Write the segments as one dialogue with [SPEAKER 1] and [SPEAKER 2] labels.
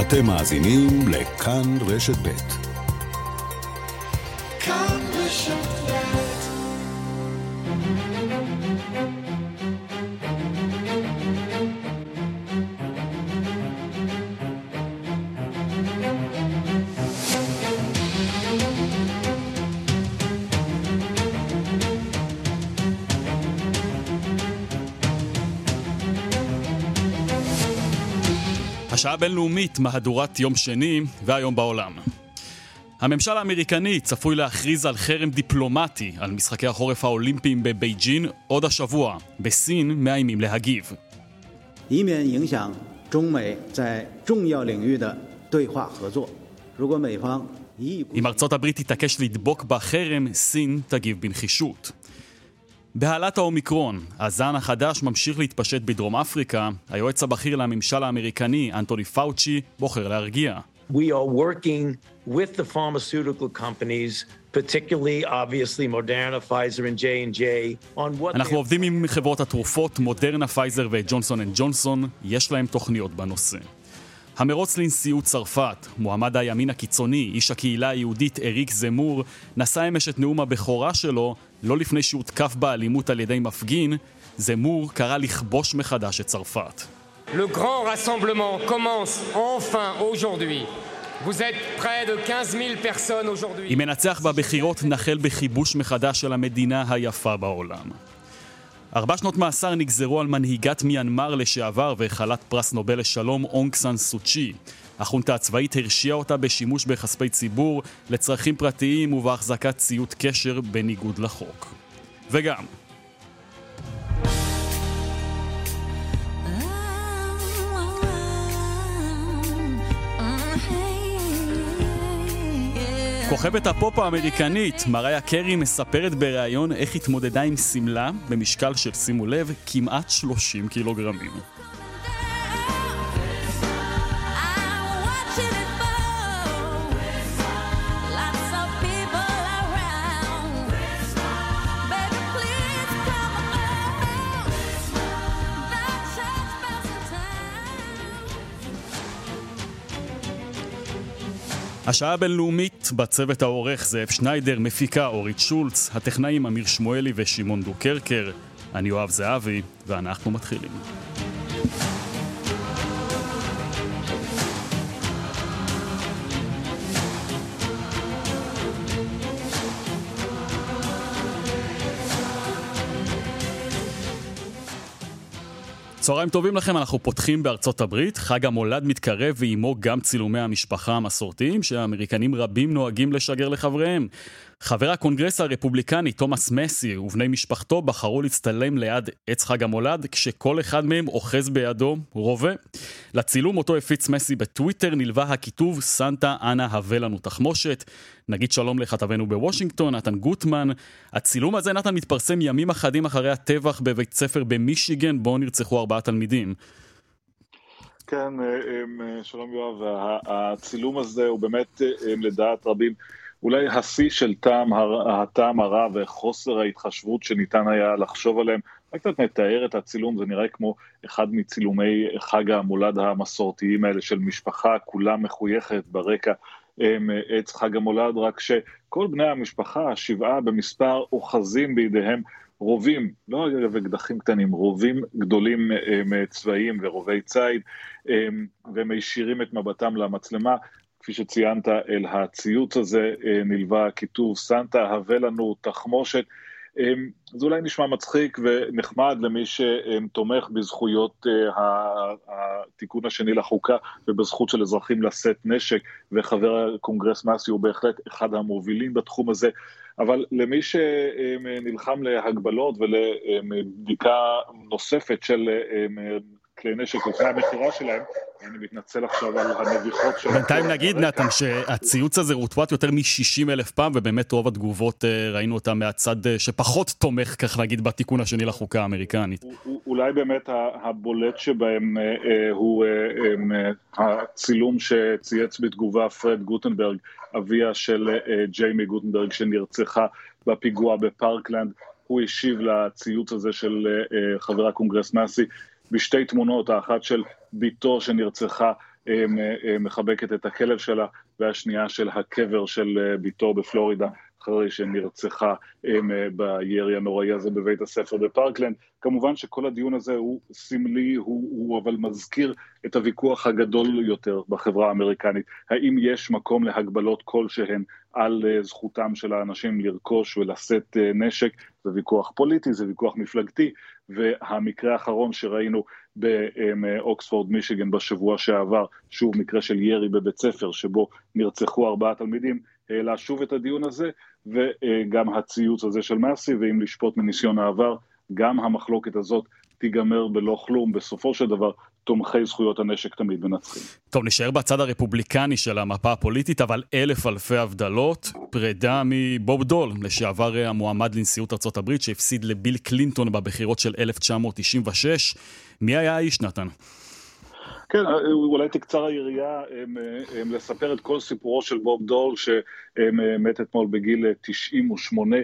[SPEAKER 1] אתם מאזינים לכאן רשת ב'. השעה בינלאומית, מהדורת יום שני, והיום בעולם. הממשל האמריקני צפוי להכריז על חרם דיפלומטי על משחקי החורף האולימפיים בבייג'ין עוד השבוע. בסין מאיימים להגיב. אם ארצות הברית תתעקש לדבוק בחרם, סין תגיב בנחישות. בהעלת האומיקרון, הזן החדש ממשיך להתפשט בדרום אפריקה, היועץ הבכיר לממשל האמריקני, אנטוני פאוצ'י, בוחר להרגיע. We are working with the pharmaceutical companies, particularly obviously Moderna, Pfizer and J&J, on what אנחנו עובדים עם חברות התרופות, מודרנה, פייזר וג'ונסון אנד ג'ונסון, יש להם תוכניות בנושא. המרוץ לנשיאות צרפת, מועמד הימין הקיצוני, איש הקהילה היהודית אריק זמור, נשא אמש את נאום הבכורה שלו, לא לפני שהותקף באלימות על ידי מפגין, זמור קרא לכבוש מחדש את צרפת. Le grand rassemblement commence enfin aujourd'hui. Vous êtes près de 15 000 personnes aujourd'hui. אם מנצח בבחירות, נחל בכיבוש מחדש של המדינה היפה בעולם. ארבע שנות מאסר נגזרו על מנהיגת מיינמר לשעבר וכלת פרס נובל לשלום אונג סן סוצ'י. החונטה הצבאית הרשיעה אותה בשימוש בכספי ציבור לצרכים פרטיים ובהחזקת ציות קשר בניגוד לחוק. וגם, כוכבת הפופ האמריקנית, מריה קרי מספרת בריאיון איך התמודדה עם שמלה במשקל של, שימו לב, כמעט 30 קילוגרמים. השעה הבינלאומית בצוות העורך זאב שניידר, מפיקה אורית שולץ, הטכנאים אמיר שמואלי ושמעון דוקרקר, אני יואב זהבי, ואנחנו מתחילים. צהריים טובים לכם, אנחנו פותחים בארצות הברית, חג המולד מתקרב ועימו גם צילומי המשפחה המסורתיים שהאמריקנים רבים נוהגים לשגר לחבריהם. חבר הקונגרס הרפובליקני תומאס מסי ובני משפחתו בחרו להצטלם ליד עץ חג המולד כשכל אחד מהם אוחז בידו רובה. לצילום אותו הפיץ מסי בטוויטר נלווה הכיתוב סנטה אנא הבא לנו תחמושת. נגיד שלום לכתבנו בוושינגטון, נתן גוטמן. הצילום הזה, נתן, מתפרסם ימים אחדים אחרי הטבח בבית ספר במישיגן בו נרצחו ארבעה תלמידים.
[SPEAKER 2] כן, אה, אה, שלום יואב, הצילום הזה הוא באמת אה, לדעת רבים אולי השיא של טעם, הטעם הרע וחוסר ההתחשבות שניתן היה לחשוב עליהם. רק קצת מתאר את הצילום, זה נראה כמו אחד מצילומי חג המולד המסורתיים האלה של משפחה, כולה מחויכת ברקע עץ חג המולד, רק שכל בני המשפחה, השבעה במספר, אוחזים בידיהם רובים, לא אגב אקדחים קטנים, רובים גדולים צבאיים ורובי ציד, ומישירים את מבטם למצלמה. כפי שציינת, אל הציוץ הזה אה, נלווה כיתוב סנטה, הבא לנו תחמושת. אה, זה אולי נשמע מצחיק ונחמד למי שתומך בזכויות אה, התיקון השני לחוקה ובזכות של אזרחים לשאת נשק, וחבר הקונגרס מאסי הוא בהחלט אחד המובילים בתחום הזה, אבל למי שנלחם להגבלות ולבדיקה נוספת של כלי נשק לפני המכירה שלהם, אני מתנצל עכשיו על הנביחות של...
[SPEAKER 1] בינתיים נגיד, נתן, שהציוץ הזה רוטווט יותר מ-60 אלף פעם, ובאמת רוב התגובות אה, ראינו אותה מהצד אה, שפחות תומך, כך להגיד, בתיקון השני לחוקה האמריקנית.
[SPEAKER 2] אולי באמת הבולט שבהם אה, הוא הצילום שצייץ בתגובה פרד גוטנברג, אביה של ג'יימי גוטנברג שנרצחה בפיגוע בפארקלנד. הוא השיב לציוץ הזה של חבר הקונגרס מאסי בשתי תמונות, האחת של בתו שנרצחה מחבקת את הכלב שלה, והשנייה של הקבר של בתו בפלורידה. אחרי שנרצחה בירי הנוראי הזה בבית הספר בפארקלנד. כמובן שכל הדיון הזה הוא סמלי, הוא, הוא אבל מזכיר את הוויכוח הגדול יותר בחברה האמריקנית. האם יש מקום להגבלות כלשהן על אה, זכותם של האנשים לרכוש ולשאת אה, נשק? זה ויכוח פוליטי, זה ויכוח מפלגתי, והמקרה האחרון שראינו באוקספורד, מישיגן בשבוע שעבר, שוב מקרה של ירי בבית ספר שבו נרצחו ארבעה תלמידים, העלה שוב את הדיון הזה, וגם הציוץ הזה של מאסי, ואם לשפוט מניסיון העבר, גם המחלוקת הזאת תיגמר בלא כלום, בסופו של דבר תומכי זכויות הנשק תמיד מנצחים.
[SPEAKER 1] טוב, נשאר בצד הרפובליקני של המפה הפוליטית, אבל אלף אלפי הבדלות, פרידה מבוב דול, לשעבר המועמד לנשיאות הברית, שהפסיד לביל קלינטון בבחירות של 1996. מי היה האיש, נתן?
[SPEAKER 2] כן, אולי תקצר היריעה לספר את כל סיפורו של בוב דול, שמת אתמול בגיל 98.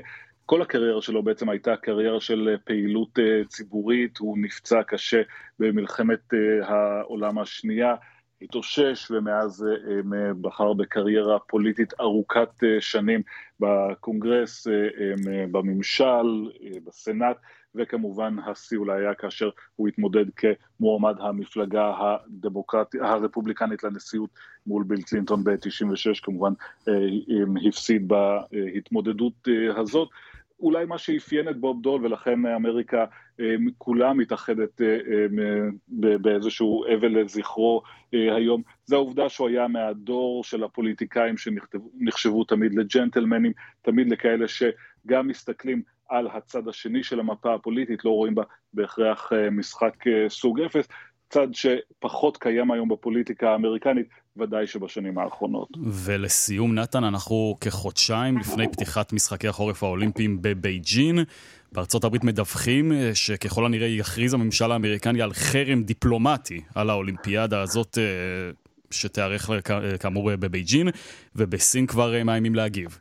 [SPEAKER 2] כל הקריירה שלו בעצם הייתה קריירה של פעילות ציבורית, הוא נפצע קשה במלחמת העולם השנייה, התאושש ומאז בחר בקריירה פוליטית ארוכת שנים בקונגרס, בממשל, בסנאט. וכמובן השיא אולי היה כאשר הוא התמודד כמועמד המפלגה הדמוקרטית, הרפובליקנית לנשיאות מול ביל קלינטון ב-96, כמובן אה, הפסיד בהתמודדות אה, הזאת. אולי מה שאפיין את בוב דול, ולכן אמריקה אה, כולה מתאחדת באיזשהו אבל לזכרו היום, זה העובדה שהוא היה מהדור של הפוליטיקאים שנחשבו תמיד לג'נטלמנים, תמיד לכאלה שגם מסתכלים על הצד השני של המפה הפוליטית, לא רואים בה בהכרח אה, משחק אה, סוג אפס, צד שפחות קיים היום בפוליטיקה האמריקנית, ודאי שבשנים האחרונות.
[SPEAKER 1] ולסיום, נתן, אנחנו כחודשיים לפני פתיחת משחקי החורף האולימפיים בבייג'ין. בארצות הברית מדווחים אה, שככל הנראה יכריז הממשל האמריקני על חרם דיפלומטי על האולימפיאדה הזאת שתיערך כאמור בבייג'ין, ובסין כבר מאיימים להגיב.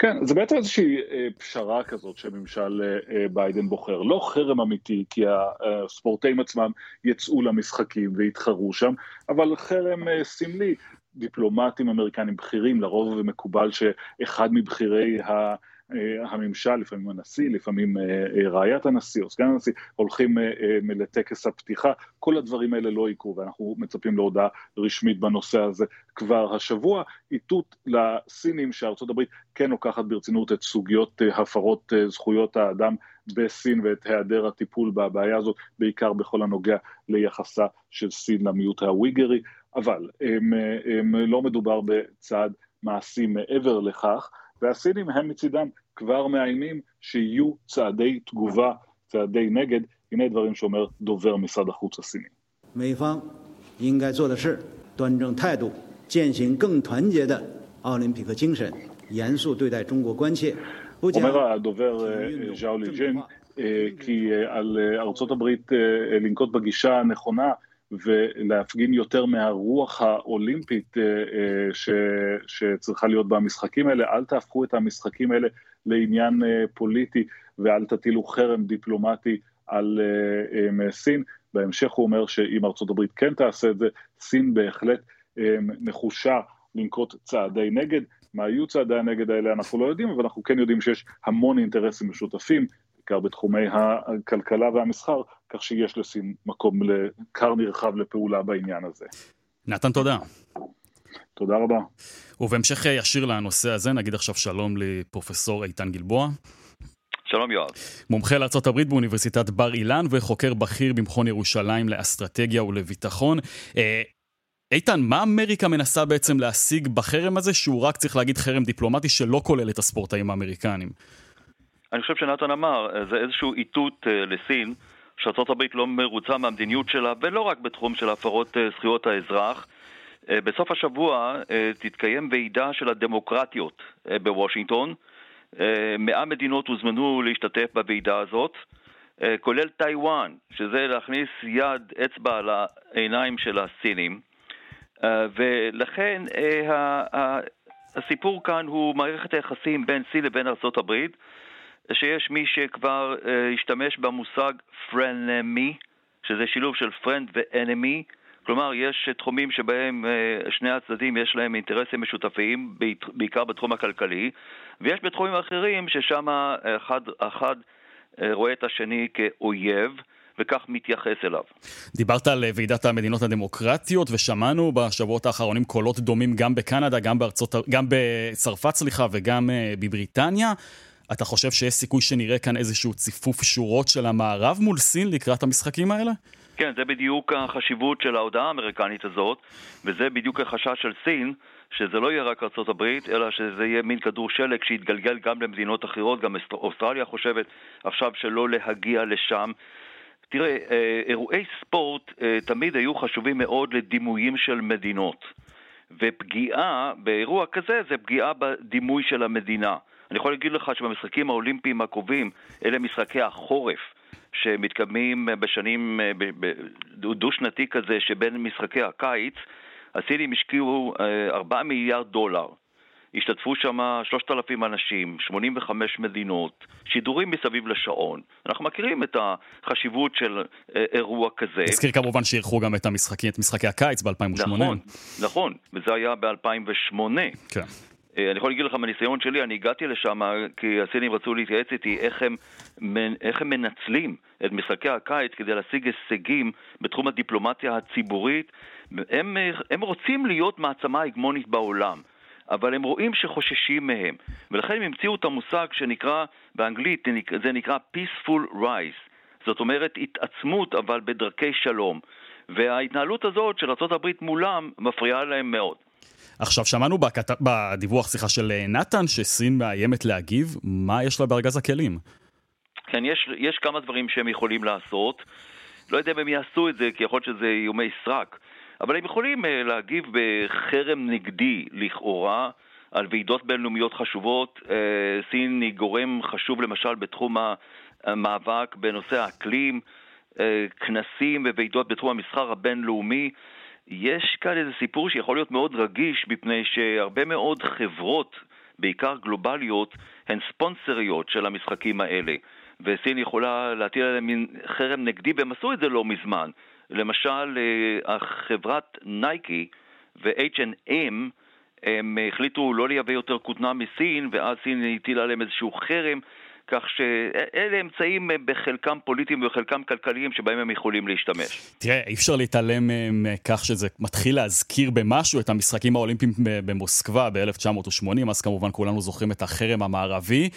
[SPEAKER 2] כן, זה בעצם איזושהי אה, פשרה כזאת שממשל אה, אה, ביידן בוחר. לא חרם אמיתי, כי הספורטאים עצמם יצאו למשחקים והתחרו שם, אבל חרם סמלי. דיפלומטים אמריקנים בכירים, לרוב מקובל שאחד מבכירי ה... אה, הממשל, לפעמים הנשיא, לפעמים אה, אה, רעיית הנשיא או סגן הנשיא, הולכים לטקס הפתיחה, כל הדברים האלה לא יקרו ואנחנו מצפים להודעה רשמית בנושא הזה כבר השבוע. איתות לסינים שארצות הברית כן לוקחת ברצינות את סוגיות הפרות זכויות האדם בסין ואת היעדר הטיפול בבעיה הזאת, בעיקר בכל הנוגע ליחסה של סין למיעוט הוויגרי, אבל הם, הם לא מדובר בצעד מעשי מעבר לכך. והסינים הם מצידם כבר מאיימים שיהיו צעדי תגובה, צעדי נגד, הנה דברים שאומר דובר משרד החוץ הסיני. אומר הדובר ז'או ליג'ין כי על ארצות הברית לנקוט בגישה הנכונה ולהפגין יותר מהרוח האולימפית אה, אה, ש, שצריכה להיות במשחקים האלה. אל תהפכו את המשחקים האלה לעניין אה, פוליטי ואל תטילו חרם דיפלומטי על סין. בהמשך הוא אומר שאם ארצות הברית כן תעשה את זה, סין בהחלט נחושה לנקוט צעדי נגד. מה יהיו צעדי הנגד האלה אנחנו לא יודעים, אבל אנחנו כן יודעים שיש המון אינטרסים משותפים, בעיקר בתחומי הכלכלה והמסחר, כך שיש לסין מקום לכר נרחב לפעולה בעניין הזה.
[SPEAKER 1] נתן, תודה.
[SPEAKER 2] תודה רבה.
[SPEAKER 1] ובהמשך ישיר לנושא הזה, נגיד עכשיו שלום לפרופסור איתן גלבוע.
[SPEAKER 3] שלום יואב.
[SPEAKER 1] מומחה לארה"ב באוניברסיטת בר אילן וחוקר בכיר במכון ירושלים לאסטרטגיה ולביטחון. אה, איתן, מה אמריקה מנסה בעצם להשיג בחרם הזה, שהוא רק צריך להגיד חרם דיפלומטי שלא כולל את הספורטאים האמריקנים?
[SPEAKER 3] אני חושב שנתן אמר, אה, זה איזשהו איתות אה, לסין, שארה"ב לא מרוצה מהמדיניות שלה, ולא רק בתחום של הפרות אה, זכויות האזרח. בסוף השבוע תתקיים ועידה של הדמוקרטיות בוושינגטון. מאה מדינות הוזמנו להשתתף בוועידה הזאת, כולל טיוואן, שזה להכניס יד, אצבע על העיניים של הסינים. ולכן הסיפור כאן הוא מערכת היחסים בין סין לבין ארה"ב. שיש מי שכבר uh, השתמש במושג frenemy, שזה שילוב של friend ו-enemy, כלומר, יש תחומים שבהם שני הצדדים יש להם אינטרסים משותפים, בעיקר בתחום הכלכלי, ויש בתחומים אחרים ששם אחד, אחד רואה את השני כאויב. וכך מתייחס אליו.
[SPEAKER 1] דיברת על ועידת המדינות הדמוקרטיות, ושמענו בשבועות האחרונים קולות דומים גם בקנדה, גם, בארצות, גם בצרפת, סליחה, וגם בבריטניה. אתה חושב שיש סיכוי שנראה כאן איזשהו ציפוף שורות של המערב מול סין לקראת המשחקים האלה?
[SPEAKER 3] כן, זה בדיוק החשיבות של ההודעה האמריקנית הזאת, וזה בדיוק החשש של סין, שזה לא יהיה רק ארה"ב, אלא שזה יהיה מין כדור שלג שיתגלגל גם למדינות אחרות, גם אוסטרליה חושבת עכשיו שלא להגיע לשם. תראה, אה, אירועי ספורט אה, תמיד היו חשובים מאוד לדימויים של מדינות, ופגיעה באירוע כזה זה פגיעה בדימוי של המדינה. אני יכול להגיד לך שבמשחקים האולימפיים הקרובים, אלה משחקי החורף. שמתקדמים בשנים, דו-שנתי כזה שבין משחקי הקיץ, הסינים השקיעו 4 אה, מיליארד דולר. השתתפו שם 3,000 אנשים, 85 מדינות, שידורים מסביב לשעון. אנחנו מכירים את החשיבות של אה, אירוע כזה.
[SPEAKER 1] נזכיר כמובן שאירחו גם את, המשחקי, את משחקי הקיץ ב-2008.
[SPEAKER 3] נכון, נכון, וזה היה ב-2008. כן. אה, אני יכול להגיד לך מהניסיון שלי, אני הגעתי לשם כי הסינים רצו להתייעץ איתי איך הם, איך הם מנצלים את משחקי הקיץ כדי להשיג הישגים בתחום הדיפלומטיה הציבורית. הם, הם רוצים להיות מעצמה הגמונית בעולם. אבל הם רואים שחוששים מהם, ולכן הם המציאו את המושג שנקרא, באנגלית זה נקרא peaceful rise, זאת אומרת התעצמות אבל בדרכי שלום, וההתנהלות הזאת של ארה"ב מולם מפריעה להם מאוד.
[SPEAKER 1] עכשיו, שמענו בכת... בדיווח, סליחה, של אה, נתן, שסין מאיימת להגיב, מה יש לה בארגז הכלים?
[SPEAKER 3] כן, יש, יש כמה דברים שהם יכולים לעשות. לא יודע אם הם יעשו את זה, כי יכול להיות שזה איומי סרק. אבל הם יכולים אה, להגיב בחרם נגדי, לכאורה, על ועידות בינלאומיות חשובות. אה, סין היא גורם חשוב למשל בתחום המאבק בנושא האקלים, כנסים וועידות בתחום המסחר הבינלאומי. יש כאן איזה סיפור שיכול להיות מאוד רגיש, מפני שהרבה מאוד חברות, בעיקר גלובליות, הן ספונסריות של המשחקים האלה. וסין יכולה להטיל עליהם מין חרם נגדי, והם עשו את זה לא מזמן. למשל, אה, החברת נייקי ו-H&M הם החליטו לא לייבא יותר כותנה מסין, ואז סין הטילה עליהם איזשהו חרם. כך שאלה אמצעים אה, בחלקם פוליטיים ובחלקם כלכליים שבהם הם יכולים להשתמש.
[SPEAKER 1] תראה, אי אפשר להתעלם אה, מכך שזה מתחיל להזכיר במשהו את המשחקים האולימפיים במוסקבה ב-1980, אז כמובן כולנו זוכרים את החרם המערבי.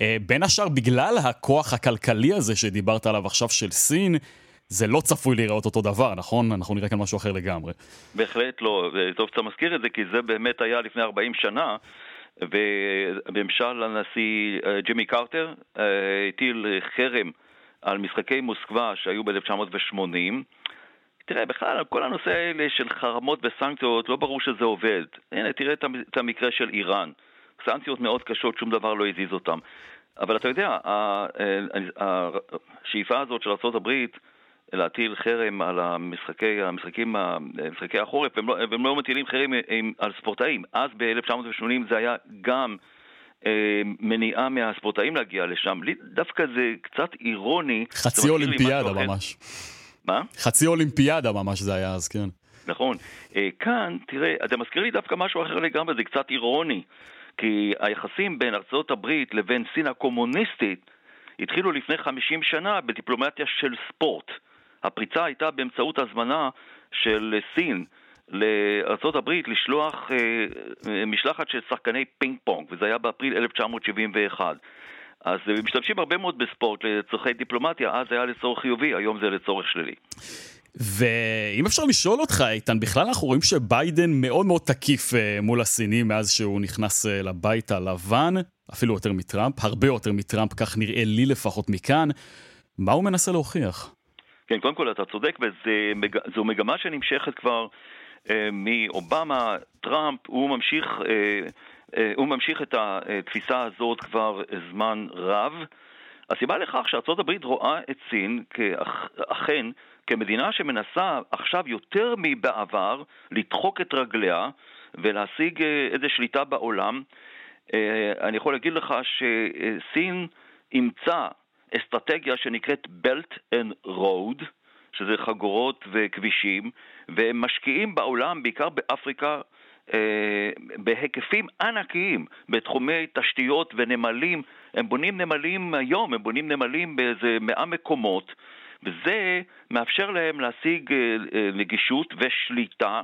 [SPEAKER 1] אה, בין השאר בגלל הכוח הכלכלי הזה שדיברת עליו עכשיו של סין, זה לא צפוי להיראות אותו דבר, נכון? אנחנו נראה כאן משהו אחר לגמרי.
[SPEAKER 3] בהחלט לא, טוב שאתה מזכיר את זה, כי זה באמת היה לפני 40 שנה. וממשל הנשיא אה, ג'ימי קרטר אה, הטיל חרם על משחקי מוסקבה שהיו ב-1980. תראה, בכלל, כל הנושא האלה של חרמות וסנקציות, לא ברור שזה עובד. הנה, תראה את המקרה של איראן. סנקציות מאוד קשות, שום דבר לא הזיז אותם. אבל אתה יודע, אה, השאיפה הזאת של ארה"ב להטיל חרם על המשחקי, המשחקים, משחקי החורף, והם לא, והם לא מטילים חרם על ספורטאים. אז ב-1980 זה היה גם אה, מניעה מהספורטאים להגיע לשם. לי דווקא זה קצת אירוני.
[SPEAKER 1] חצי אולימפיאדה ממש.
[SPEAKER 3] מה?
[SPEAKER 1] חצי אולימפיאדה ממש זה היה אז, כן.
[SPEAKER 3] נכון. אה, כאן, תראה, אתה מזכיר לי דווקא משהו אחר לגמרי, זה קצת אירוני. כי היחסים בין ארצות הברית לבין סין הקומוניסטית התחילו לפני 50 שנה בדיפלומטיה של ספורט. הפריצה הייתה באמצעות הזמנה של סין לארה"ב לשלוח אה, אה, משלחת של שחקני פינג פונג, וזה היה באפריל 1971. אז משתמשים הרבה מאוד בספורט לצורכי דיפלומטיה, אז היה לצורך חיובי, היום זה לצורך שלילי.
[SPEAKER 1] ואם אפשר לשאול אותך, איתן, בכלל אנחנו רואים שביידן מאוד מאוד תקיף אה, מול הסינים מאז שהוא נכנס לבית הלבן, אפילו יותר מטראמפ, הרבה יותר מטראמפ, כך נראה לי לפחות מכאן. מה הוא מנסה להוכיח?
[SPEAKER 3] כן, קודם כל אתה צודק, וזו מגמה שנמשכת כבר אה, מאובמה, טראמפ, הוא ממשיך, אה, אה, הוא ממשיך את התפיסה הזאת כבר זמן רב. הסיבה לכך שארה"ב רואה את סין אכן כמדינה שמנסה עכשיו יותר מבעבר לדחוק את רגליה ולהשיג איזו שליטה בעולם. אני יכול להגיד לך שסין אימצה אסטרטגיה שנקראת Belt and Road, שזה חגורות וכבישים, והם משקיעים בעולם, בעיקר באפריקה, אה, בהיקפים ענקיים בתחומי תשתיות ונמלים. הם בונים נמלים היום, הם בונים נמלים באיזה מאה מקומות, וזה מאפשר להם להשיג אה, אה, נגישות ושליטה.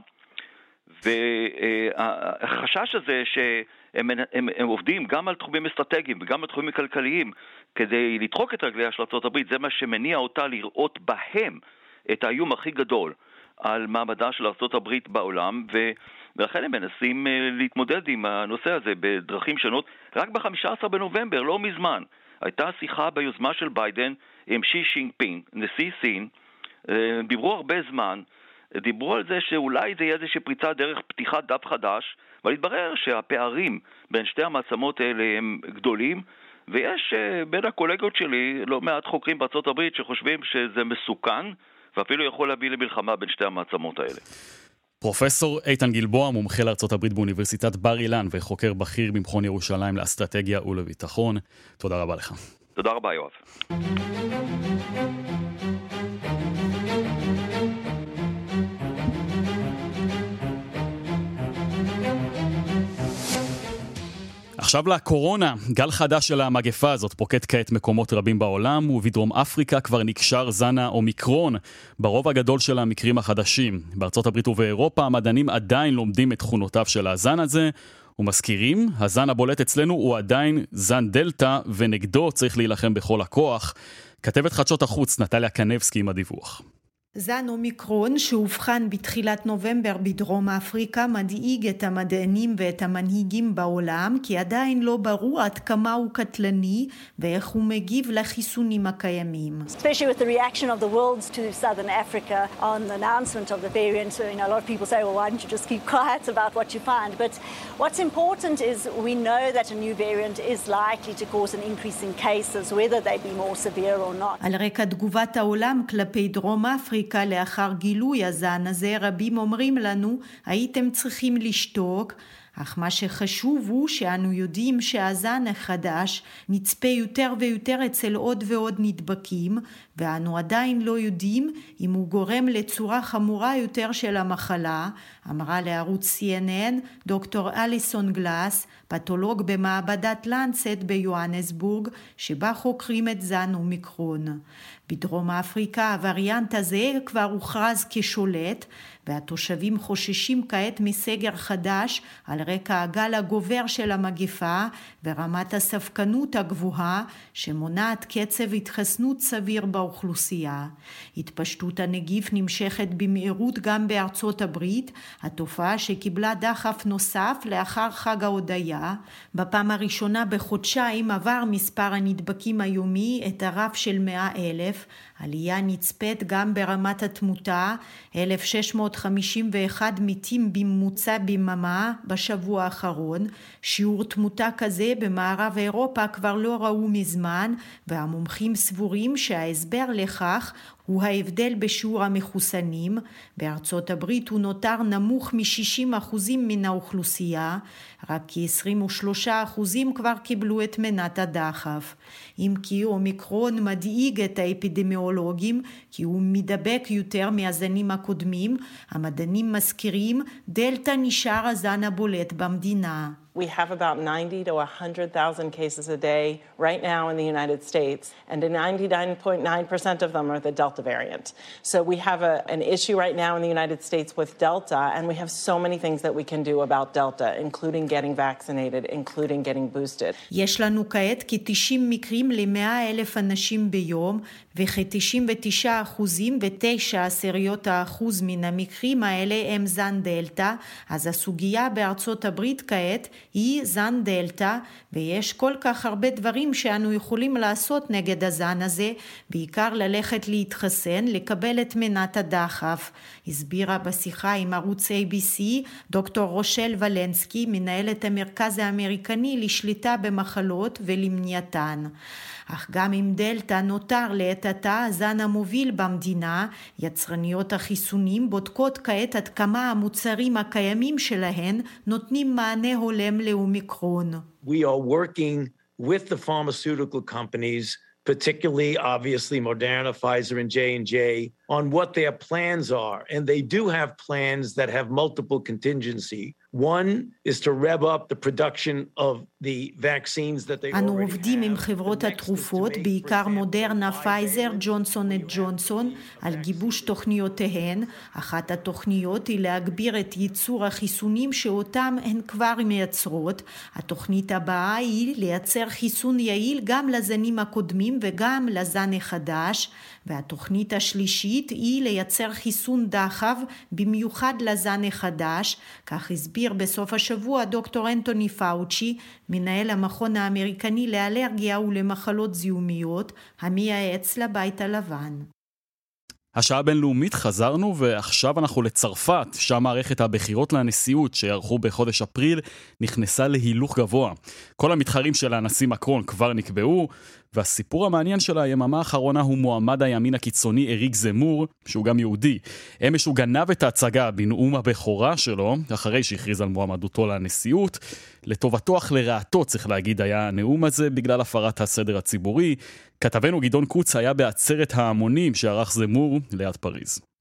[SPEAKER 3] והחשש הזה שהם הם, הם עובדים גם על תחומים אסטרטגיים וגם על תחומים כלכליים כדי לדחוק את רגליה של ארה"ב, זה מה שמניע אותה לראות בהם את האיום הכי גדול על מעמדה של ארה"ב בעולם, ו... ולכן הם מנסים אה, להתמודד עם הנושא הזה בדרכים שונות. רק ב-15 בנובמבר, לא מזמן, הייתה שיחה ביוזמה של ביידן עם שי ג'ינפינג, נשיא סין, אה, דיברו הרבה זמן, דיברו על זה שאולי זה יהיה איזושהי פריצת דרך פתיחת דף חדש, אבל התברר שהפערים בין שתי המעצמות האלה הם גדולים, ויש אה, בין הקולגות שלי לא מעט חוקרים בארצות הברית שחושבים שזה מסוכן, ואפילו יכול להביא למלחמה בין שתי המעצמות האלה.
[SPEAKER 1] פרופסור איתן גלבוע, מומחה לארצות הברית באוניברסיטת בר אילן וחוקר בכיר במכון ירושלים לאסטרטגיה ולביטחון. תודה רבה לך.
[SPEAKER 3] תודה רבה, יואב.
[SPEAKER 1] עכשיו לקורונה, גל חדש של המגפה הזאת פוקד כעת מקומות רבים בעולם, ובדרום אפריקה כבר נקשר זן האומיקרון, ברוב הגדול של המקרים החדשים. בארצות הברית ובאירופה המדענים עדיין לומדים את תכונותיו של הזן הזה, ומזכירים, הזן הבולט אצלנו הוא עדיין זן דלתא, ונגדו צריך להילחם בכל הכוח. כתבת חדשות החוץ נטליה קנבסקי עם הדיווח.
[SPEAKER 4] זן אומיקרון שאובחן בתחילת נובמבר בדרום אפריקה מדאיג את המדענים ואת המנהיגים בעולם כי עדיין לא ברור עד כמה הוא קטלני ואיך הוא מגיב לחיסונים הקיימים. על רקע תגובת העולם כלפי דרום אפריקה אפריקה לאחר גילוי הזן הזה, רבים אומרים לנו, הייתם צריכים לשתוק, אך מה שחשוב הוא שאנו יודעים שהזן החדש נצפה יותר ויותר אצל עוד ועוד נדבקים, ואנו עדיין לא יודעים אם הוא גורם לצורה חמורה יותר של המחלה, אמרה לערוץ CNN דוקטור אליסון גלאס, פתולוג במעבדת לנסט ביוהנסבורג, שבה חוקרים את זן אומיקרון. בדרום אפריקה הווריאנט הזה כבר הוכרז כשולט, והתושבים חוששים כעת מסגר חדש על רקע הגל הגובר של המגפה ורמת הספקנות הגבוהה שמונעת קצב התחסנות סביר באוכלוסייה. התפשטות הנגיף נמשכת במהירות גם בארצות הברית, התופעה שקיבלה דחף נוסף לאחר חג ההודיה. בפעם הראשונה בחודשיים עבר מספר הנדבקים היומי את הרף של מאה אלף, עלייה נצפית גם ברמת התמותה, 1651 מתים בממוצע ביממה בשבוע האחרון, שיעור תמותה כזה במערב אירופה כבר לא ראו מזמן, והמומחים סבורים שההסבר לכך הוא ההבדל בשיעור המחוסנים, בארצות הברית הוא נותר נמוך מ-60% מן האוכלוסייה, רק כ-23% כבר קיבלו את מנת הדחף. אם כי אומיקרון מדאיג את האפידמיולוגים, כי הוא מדבק יותר מהזנים הקודמים, המדענים מזכירים, דלתא נשאר הזן הבולט במדינה.
[SPEAKER 5] We have about 90 to 100,000 cases a day right now in the United States, and 99.9% of them are the Delta variant. So we have a, an issue right now in the United States with Delta, and we have so many things that we can do about Delta, including getting vaccinated, including getting boosted.
[SPEAKER 4] יש לנו כעת כ-90 מקרים ל-100 אלף אנשים ביום, וכ-99 אחוזים ו-9 עשיריות האחוז מן המקרים האלה הם זן דלתא, אז הסוגיה בארצות הברית כעת היא זן דלתא, ויש כל כך הרבה דברים שאנו יכולים לעשות נגד הזן הזה, בעיקר ללכת להתחסן, לקבל את מנת הדחף. הסבירה בשיחה עם ערוץ ABC דוקטור רושל ולנסקי, מנהלת המרכז האמריקני לשליטה במחלות ולמניעתן. אך גם אם דלתא נותר לעת עתה הזן המוביל במדינה, יצרניות החיסונים בודקות כעת עד כמה המוצרים הקיימים שלהן נותנים מענה הולם לאומיקרון.
[SPEAKER 6] We are working with the pharmaceutical companies particularly obviously Moderna, Pfizer, and J&J, on what their plans are. And they do have plans that have multiple contingency. One is to rev up the production of
[SPEAKER 4] אנו עובדים עם חברות התרופות, בעיקר מודרנה, פייזר, ג'ונסון את ג'ונסון, על גיבוש תוכניותיהן. אחת התוכניות היא להגביר את ייצור החיסונים שאותם הן כבר מייצרות. התוכנית הבאה היא לייצר חיסון יעיל גם לזנים הקודמים וגם לזן החדש. והתוכנית השלישית היא לייצר חיסון דחף במיוחד לזן החדש, כך הסביר בסוף השבוע דוקטור אנטוני פאוצ'י, מנהל המכון האמריקני לאלרגיה ולמחלות זיהומיות, המייעץ לבית הלבן.
[SPEAKER 1] השעה בינלאומית חזרנו ועכשיו אנחנו לצרפת, שם מערכת הבחירות לנשיאות שיערכו בחודש אפריל נכנסה להילוך גבוה. כל המתחרים של הנשיא מקרון כבר נקבעו, והסיפור המעניין של היממה האחרונה הוא מועמד הימין הקיצוני אריק זמור, שהוא גם יהודי. אמש הוא גנב את ההצגה בנאום הבכורה שלו, אחרי שהכריז על מועמדותו לנשיאות. לטובתו אך לרעתו, צריך להגיד, היה הנאום הזה בגלל הפרת הסדר הציבורי. כתבנו גדעון קוץ היה בעצרת ההמונים שערך זמור ליד פריז.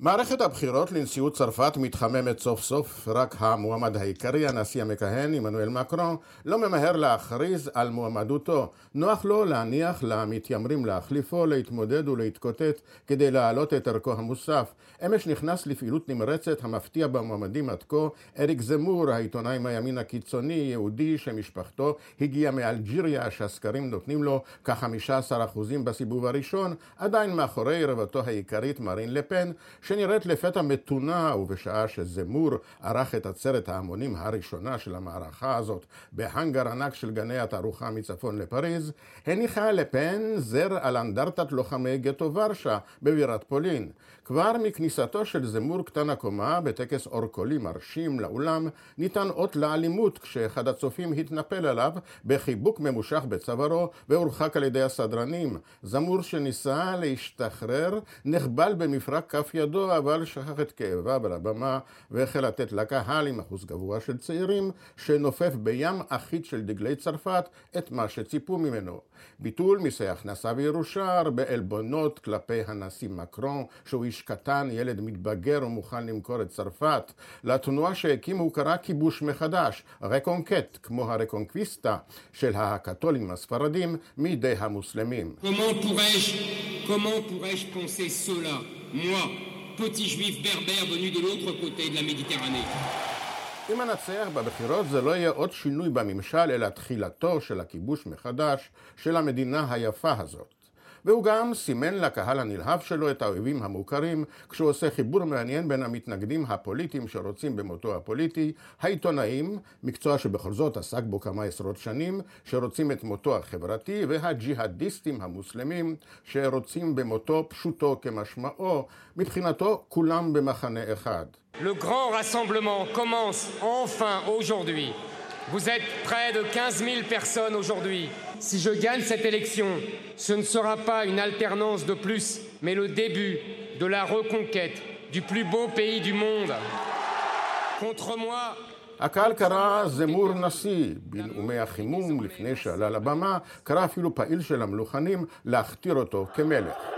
[SPEAKER 7] מערכת הבחירות לנשיאות צרפת מתחממת סוף סוף, רק המועמד העיקרי, הנשיא המכהן, עמנואל מקרון, לא ממהר להכריז על מועמדותו. נוח לו להניח למתיימרים להחליפו, להתמודד ולהתקוטט כדי להעלות את ערכו המוסף. אמש נכנס לפעילות נמרצת המפתיע במועמדים עד כה, אריק זמור, העיתונאי מהימין הקיצוני, יהודי שמשפחתו הגיע מאלג'יריה, שהסקרים נותנים לו כ-15% בסיבוב הראשון, עדיין מאחורי רבתו העיקרית מרין לפן, שנראית לפתע מתונה, ובשעה שזמור ערך את עצרת ההמונים הראשונה של המערכה הזאת בהאנגר ענק של גני התערוכה מצפון לפריז, הניחה לפן זר על אנדרטת לוחמי גטו ורשה בבירת פולין. כבר מכניסתו של זמור קטן הקומה בטקס אורקולי מרשים לאולם ניתן אות לאלימות כשאחד הצופים התנפל עליו בחיבוק ממושך בצווארו והורחק על ידי הסדרנים. זמור שניסה להשתחרר נחבל במפרק כף ידו אבל שכח את כאביו על הבמה והחל לתת לקהל עם אחוז גבוה של צעירים שנופף בים אחיד של דגלי צרפת את מה שציפו ממנו. ביטול מיסי הכנסה וירושה, הרבה עלבונות כלפי הנשיא מקרון, שהוא איש קטן, ילד מתבגר ומוכן למכור את צרפת. לתנועה שהקים הוא קרא כיבוש מחדש, רקונקט, כמו הרקונקוויסטה של הקתולים הספרדים מידי המוסלמים. petit juif berbère venu de l'autre côté de la Méditerranée. אם אנצח בבחירות זה לא יהיה עוד שינוי בממשל, אלא תחילתו של הכיבוש מחדש של המדינה היפה הזאת. והוא גם סימן לקהל הנלהב שלו את האויבים המוכרים, כשהוא עושה חיבור מעניין בין המתנגדים הפוליטיים שרוצים במותו הפוליטי, העיתונאים, מקצוע שבכל זאת עסק בו כמה עשרות שנים, שרוצים את מותו החברתי, והג'יהאדיסטים המוסלמים, שרוצים במותו פשוטו כמשמעו, מבחינתו כולם במחנה אחד. Le grand rassemblement commence enfin aujourd'hui. Vous êtes près de 15 000 personnes aujourd'hui. Si je gagne cette élection, ce ne sera pas une alternance de plus, mais le début de la reconquête du plus beau pays du monde. Contre moi, הקהל קרא זמור נשיא בנאומי החימום לפני שעלה לבמה, קרא אפילו פעיל של המלוכנים להכתיר אותו כמלך.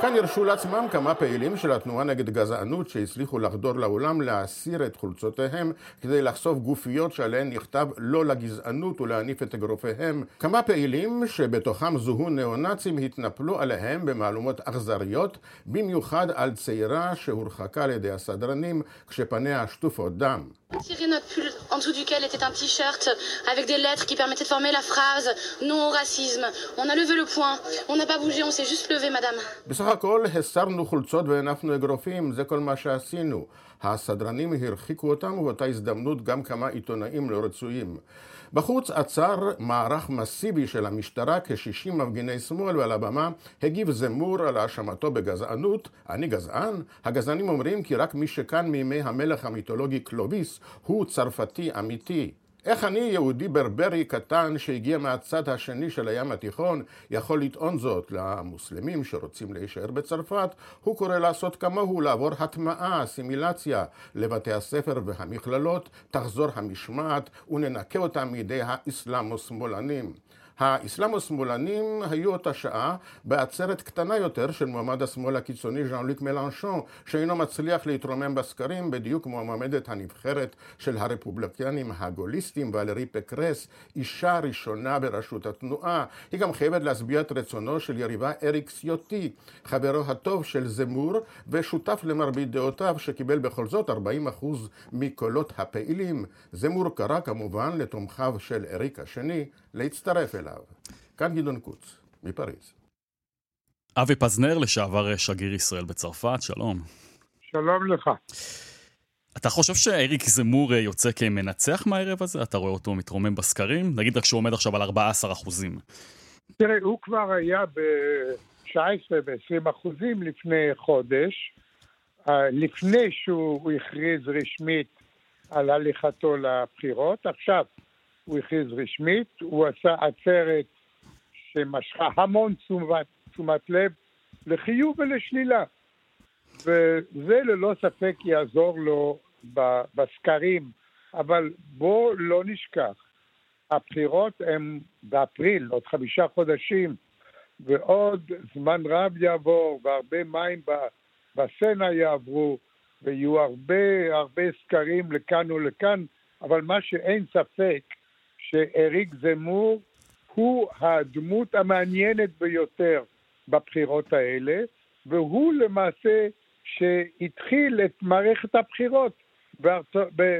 [SPEAKER 7] כאן הרשו לעצמם כמה פעילים של התנועה נגד גזענות שהצליחו לחדור לאולם להסיר את חולצותיהם כדי לחשוף גופיות שעליהן נכתב לא לגזענות ולהניף את אגרופיהם. כמה פעילים שבתוכם זוהו ניאו-נאצים התנפלו עליהם במהלומות אכזריות, במיוחד על צעירה שהורחקה על ידי הסדרנים כשפניה שטופות דם.
[SPEAKER 8] Tirer notre pull en dessous duquel était un t-shirt avec des lettres qui permettaient de former la phrase non au racisme. On a levé le poing, on n'a pas bougé, on s'est juste levé, madame.
[SPEAKER 7] בסך הכל הסרנו חולצות והנפנו אגרופים, זה כל מה שעשינו. הסדרנים הרחיקו אותם ובאותה הזדמנות גם כמה עיתונאים לא רצויים. בחוץ עצר מערך מסיבי של המשטרה כ-60 מפגיני שמאל ועל הבמה הגיב זמור על האשמתו בגזענות. אני גזען? הגזענים אומרים כי רק מי שכאן מימי המלך המיתולוגי קלוביס הוא צרפתי אמיתי. איך אני, יהודי ברברי קטן שהגיע מהצד השני של הים התיכון, יכול לטעון זאת? למוסלמים שרוצים להישאר בצרפת, הוא קורא לעשות כמוהו, לעבור הטמעה, אסימילציה לבתי הספר והמכללות, תחזור המשמעת וננקה אותם מידי האסלאמו-שמאלנים. האסלאמו-שמאלנים היו אותה שעה בעצרת קטנה יותר של מועמד השמאל הקיצוני ז'אן לוק מלנשון שאינו מצליח להתרומם בסקרים בדיוק כמו המועמדת הנבחרת של הרפובליקנים הגוליסטים ולרי פקרס אישה ראשונה בראשות התנועה היא גם חייבת להשביע את רצונו של יריבה אריק סיוטי חברו הטוב של זמור ושותף למרבית דעותיו שקיבל בכל זאת 40% מקולות הפעילים זמור קרא כמובן לתומכיו של אריק השני להצטרף אליו. כאן גדעון קוץ, מפריז.
[SPEAKER 1] אבי פזנר, לשעבר שגריר ישראל בצרפת, שלום.
[SPEAKER 9] שלום לך.
[SPEAKER 1] אתה חושב שאריק זמור יוצא כמנצח מהערב הזה? אתה רואה אותו מתרומם בסקרים? נגיד רק שהוא עומד עכשיו על 14 אחוזים.
[SPEAKER 9] תראה, הוא כבר היה ב-19 ו-20 אחוזים לפני חודש, אה, לפני שהוא הכריז רשמית על הליכתו לבחירות. עכשיו, הוא הכריז רשמית, הוא עשה עצרת שמשכה המון תשומת, תשומת לב לחיוב ולשלילה. וזה ללא ספק יעזור לו בסקרים, אבל בואו לא נשכח, הבחירות הן באפריל, עוד חמישה חודשים, ועוד זמן רב יעבור, והרבה מים בסצנה יעברו, ויהיו הרבה הרבה סקרים לכאן ולכאן, אבל מה שאין ספק, שאריק זמור הוא הדמות המעניינת ביותר בבחירות האלה, והוא למעשה שהתחיל את מערכת הבחירות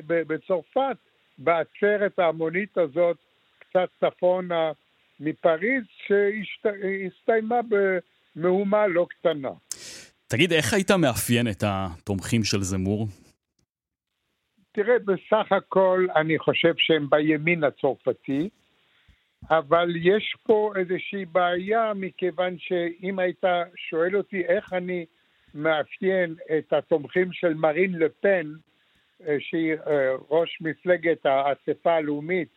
[SPEAKER 9] בצרפת, בעצרת ההמונית הזאת, קצת צפונה מפריז, שהסתיימה במהומה לא קטנה.
[SPEAKER 1] תגיד, איך היית מאפיין את התומכים של זמור?
[SPEAKER 9] תראה, בסך הכל אני חושב שהם בימין הצרפתי, אבל יש פה איזושהי בעיה, מכיוון שאם היית שואל אותי איך אני מאפיין את התומכים של מרין לפן, אה, שהיא אה, ראש מפלגת האספה הלאומית,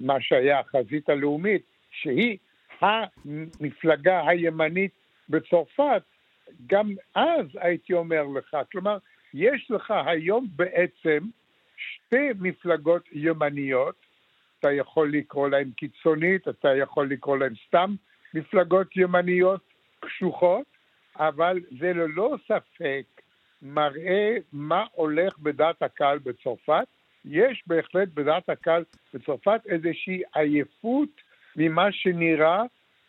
[SPEAKER 9] מה שהיה החזית הלאומית, שהיא המפלגה הימנית בצרפת, גם אז הייתי אומר לך, כלומר, יש לך היום בעצם שתי מפלגות ימניות, אתה יכול לקרוא להן קיצונית, אתה יכול לקרוא להן סתם מפלגות ימניות קשוחות, אבל זה ללא ספק מראה מה הולך בדעת הקהל בצרפת. יש בהחלט בדעת הקהל בצרפת איזושהי עייפות ממה שנראה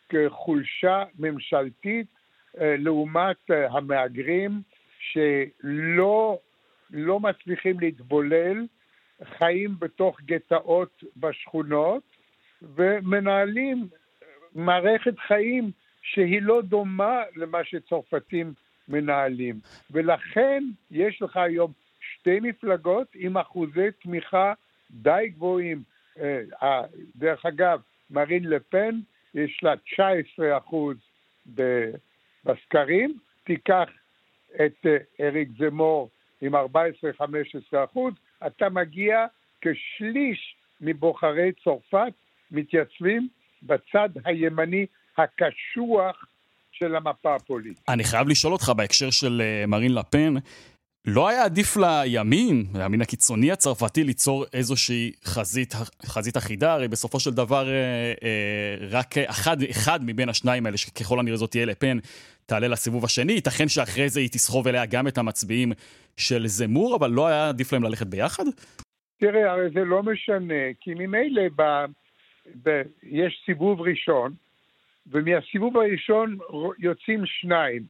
[SPEAKER 9] כחולשה ממשלתית אה, לעומת אה, המהגרים שלא לא מצליחים להתבולל, חיים בתוך גטאות בשכונות ומנהלים מערכת חיים שהיא לא דומה למה שצרפתים מנהלים. ולכן יש לך היום שתי מפלגות עם אחוזי תמיכה די גבוהים. אה, דרך אגב, מרין לפן יש לה 19 אחוז בסקרים, תיקח את אה, אריק זמור עם 14-15 אחוז, אתה מגיע כשליש מבוחרי צרפת מתייצבים בצד הימני הקשוח של המפה הפוליטית.
[SPEAKER 1] אני חייב לשאול אותך בהקשר של אה, מרין לפן, לא היה עדיף לימין, לימין הקיצוני הצרפתי, ליצור איזושהי חזית, חזית אחידה? הרי בסופו של דבר אה, אה, רק אחד, אחד מבין השניים האלה, שככל הנראה זאת תהיה לפן, תעלה לסיבוב השני. ייתכן שאחרי זה היא תסחוב אליה גם את המצביעים של זמור, אבל לא היה עדיף להם ללכת ביחד?
[SPEAKER 9] תראה, הרי זה לא משנה, כי ממילא ב... ב... יש סיבוב ראשון, ומהסיבוב הראשון יוצאים שניים.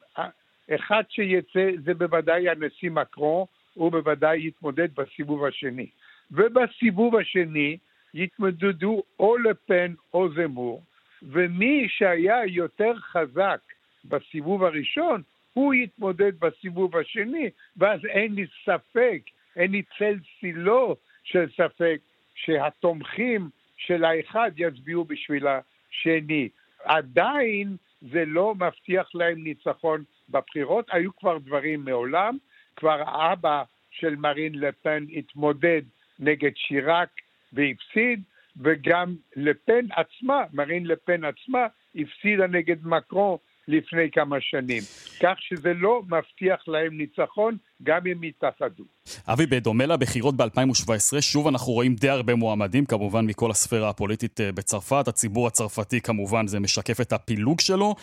[SPEAKER 9] אחד שיצא זה בוודאי הנשיא מקרון, הוא בוודאי יתמודד בסיבוב השני. ובסיבוב השני יתמודדו או לפן או זמור, ומי שהיה יותר חזק בסיבוב הראשון, הוא יתמודד בסיבוב השני, ואז אין לי ספק, אין לי צל צילו של ספק, שהתומכים של האחד יצביעו בשביל השני. עדיין זה לא מבטיח להם ניצחון בבחירות, היו כבר דברים מעולם, כבר האבא של מרין לפן התמודד נגד שיראק והפסיד, וגם לפן עצמה, מרין לפן עצמה, הפסידה נגד מקרון לפני כמה שנים. כך שזה לא מבטיח להם ניצחון, גם אם יתאחדו.
[SPEAKER 1] אבי, בדומה לבחירות ב-2017, שוב אנחנו רואים די הרבה מועמדים, כמובן מכל הספירה הפוליטית אה, בצרפת. הציבור הצרפתי כמובן זה משקף את הפילוג שלו.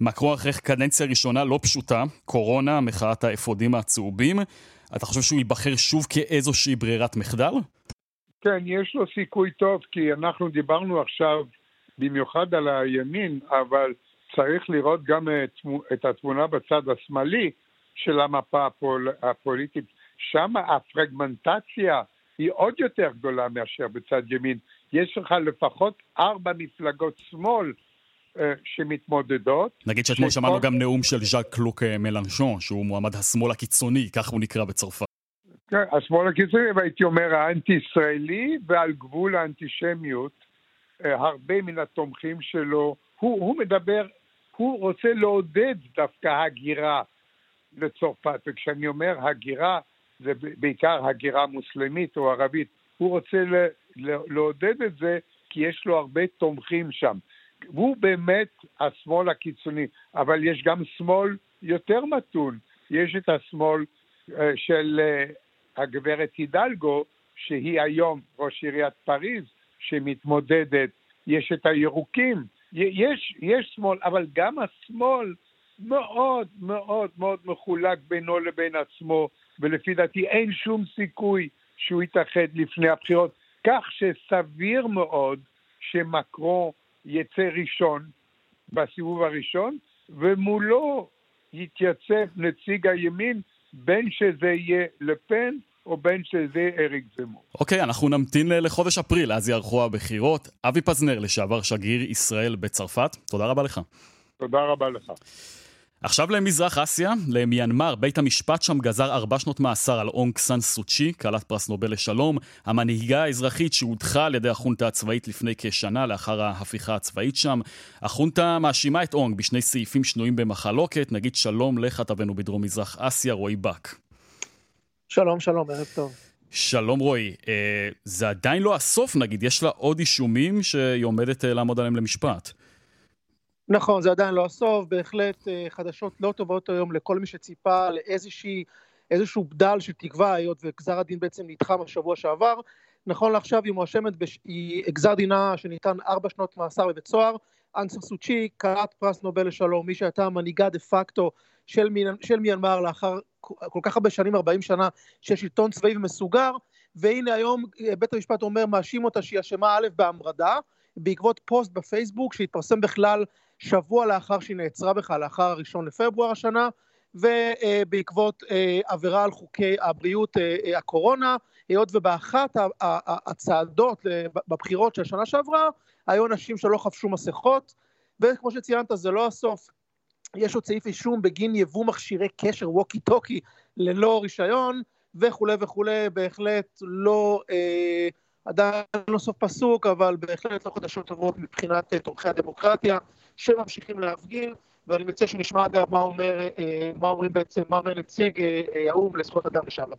[SPEAKER 1] מקרו אחרי קדנציה ראשונה לא פשוטה, קורונה, מחאת האפודים הצהובים. אתה חושב שהוא ייבחר שוב כאיזושהי ברירת מחדל?
[SPEAKER 9] כן, יש לו סיכוי טוב, כי אנחנו דיברנו עכשיו במיוחד על הימין, אבל צריך לראות גם את התמונה בצד השמאלי של המפה הפול, הפוליטית. שם הפרגמנטציה היא עוד יותר גדולה מאשר בצד ימין. יש לך לפחות ארבע מפלגות שמאל שמתמודדות.
[SPEAKER 1] נגיד שאתמול שכל... שמענו גם נאום של ז'אק קלוק אה, מלנשון, שהוא מועמד השמאל הקיצוני, כך הוא נקרא בצרפת.
[SPEAKER 9] כן, השמאל הקיצוני, והייתי אומר האנטי-ישראלי ועל גבול האנטישמיות. אה, הרבה מן התומכים שלו, הוא, הוא מדבר, הוא רוצה לעודד דווקא הגירה לצרפת, וכשאני אומר הגירה, זה בעיקר הגירה מוסלמית או ערבית, הוא רוצה לעודד את זה כי יש לו הרבה תומכים שם. הוא באמת השמאל הקיצוני, אבל יש גם שמאל יותר מתון. יש את השמאל אה, של אה, הגברת הידלגו, שהיא היום ראש עיריית פריז, שמתמודדת, יש את הירוקים, יש, יש שמאל, אבל גם השמאל מאוד מאוד מאוד מחולק בינו לבין עצמו, ולפי דעתי אין שום סיכוי שהוא יתאחד לפני הבחירות, כך שסביר מאוד שמקרו יצא ראשון בסיבוב הראשון, ומולו יתייצב נציג הימין, בין שזה יהיה לפן או בין שזה אריק זמור.
[SPEAKER 1] אוקיי, okay, אנחנו נמתין לחודש אפריל, אז יערכו הבחירות. אבי פזנר, לשעבר שגריר ישראל בצרפת, תודה רבה לך.
[SPEAKER 9] תודה רבה לך.
[SPEAKER 1] עכשיו למזרח אסיה, למיינמר, בית המשפט שם גזר ארבע שנות מאסר על אונג סאן סוצ'י, כלת פרס נובל לשלום, המנהיגה האזרחית שהודחה על ידי החונטה הצבאית לפני כשנה לאחר ההפיכה הצבאית שם. החונטה מאשימה את אונג בשני סעיפים שנויים במחלוקת, נגיד שלום לכתבנו בדרום מזרח אסיה, רועי באק.
[SPEAKER 10] שלום, שלום, ערב טוב.
[SPEAKER 1] שלום רועי, אה, זה עדיין לא הסוף נגיד, יש לה עוד אישומים שהיא עומדת אה, לעמוד עליהם למשפט.
[SPEAKER 10] נכון, זה עדיין לא הסוף, בהחלט אה, חדשות לא טובות היום לכל מי שציפה לאיזושהי, איזשהו בדל של תקווה, היות וגזר הדין בעצם נדחה בשבוע שעבר. נכון לעכשיו היא מואשמת, בש... היא גזר דינה שניתן ארבע שנות מאסר בבית סוהר. אנסר סוצ'י, כלת פרס נובל לשלום, מי שהייתה מנהיגה דה פקטו של, של מיינמר לאחר כל כך הרבה שנים, 40 שנה, של שלטון צבאי ומסוגר, והנה היום אה, בית המשפט אומר, מאשים אותה שהיא אשמה א' בהמרדה, בעקבות פוסט בפייסבוק שהתפרסם בכלל שבוע לאחר שהיא נעצרה בכלל, לאחר הראשון לפברואר השנה, ובעקבות אה, עבירה על חוקי הבריאות אה, הקורונה, היות ובאחת הצעדות בבחירות של השנה שעברה, היו אנשים שלא חבשו מסכות, וכמו שציינת זה לא הסוף, יש עוד סעיף אישום בגין יבוא מכשירי קשר ווקי טוקי ללא רישיון וכולי וכולי, בהחלט לא, אה, עדיין לא סוף פסוק, אבל בהחלט לא חדשות טובות מבחינת אה, תומכי הדמוקרטיה שממשיכים להפגין, ואני מציע שנשמע גם מה אומר, אה, מה אומרים בעצם, מה אומר נציג אה, אה, האו"ם לזכויות אדם לשעבר.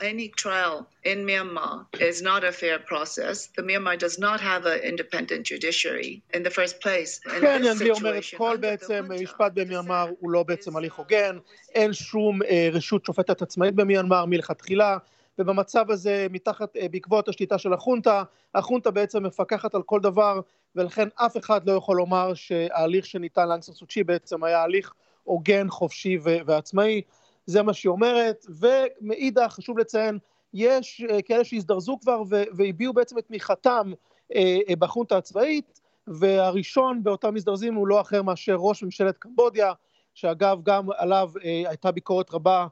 [SPEAKER 11] any trial in Myanmar is not a fair process. The Myanmar does not have an independent judiciary in the first place.
[SPEAKER 10] כן, ינבי אומרת, כל בעצם משפט במיינמר הוא לא בעצם הליך הוגן, אין שום רשות שופטת עצמאית במיינמר מלכתחילה, ובמצב הזה, מתחת, בעקבות השליטה של החונטה, החונטה בעצם מפקחת על כל דבר, ולכן אף אחד לא יכול לומר שההליך שניתן לאנסר סוצ'י בעצם היה הליך הוגן, חופשי ועצמאי. זה מה שהיא אומרת, ומאידך חשוב לציין, יש אה, כאלה שהזדרזו כבר והביעו בעצם את תמיכתם אה, אה, בחונטה הצבאית, והראשון באותם מזדרזים הוא לא אחר מאשר ראש ממשלת קמבודיה, שאגב גם עליו הייתה ביקורת רבה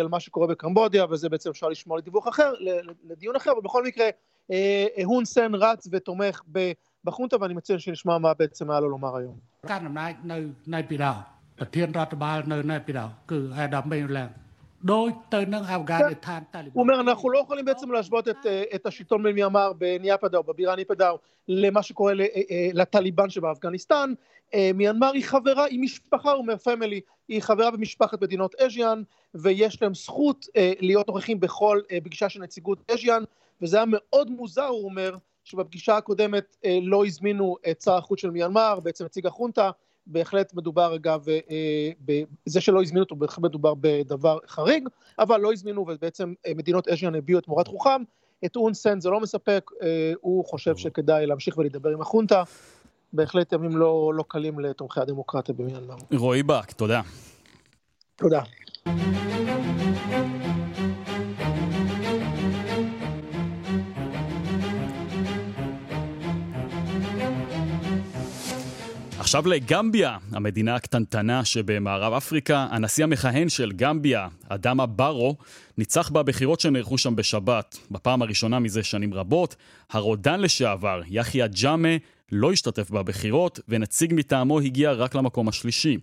[SPEAKER 10] על מה שקורה בקמבודיה, וזה בעצם אפשר לשמוע לדיווח אחר, לדיון אחר, אבל בכל מקרה, הון סן רץ ותומך בחונטה, ואני מציע שנשמע מה בעצם היה לו לומר היום. ប្រធានរដ្ឋបាលនៅនៅពីដៅគឺអាដាមបេឡាំដូចទៅនឹងអាហ្វហ្គានិស្ថានטליבן הוא אומר אנחנו לא יכולים בעצם להשוות את, את השלטון במיאמר בניאפדאו בבירה ניפדאו למה שקורה לטליבן שבאפגניסטן מיאנמר היא חברה היא משפחה הוא אומר פמילי היא חברה במשפחת מדינות אז'יאן ויש להם זכות להיות נוכחים בכל פגישה של נציגות אז'יאן וזה היה מאוד מוזר, הוא אומר, שבפגישה הקודמת אה, לא הזמינו את שר החוץ של מיינמר, בעצם נציג החונטה, בהחלט מדובר אגב, אה, זה שלא הזמינו אותו, בהחלט מדובר בדבר חריג, אבל לא הזמינו ובעצם אה, מדינות אסיאן הביעו את מורת רוחם, את אונסן זה לא מספק, אה, הוא חושב שכדאי להמשיך ולהידבר עם החונטה, בהחלט ימים לא, לא קלים לתומכי הדמוקרטיה במיינמר.
[SPEAKER 1] רועי באק, תודה.
[SPEAKER 10] תודה.
[SPEAKER 1] עכשיו לגמביה, המדינה הקטנטנה שבמערב אפריקה. הנשיא המכהן של גמביה, אדמה ברו, ניצח בבחירות שנערכו שם בשבת, בפעם הראשונה מזה שנים רבות. הרודן לשעבר, יחיא ג'אמה, לא השתתף בבחירות, ונציג מטעמו הגיע רק למקום השלישי.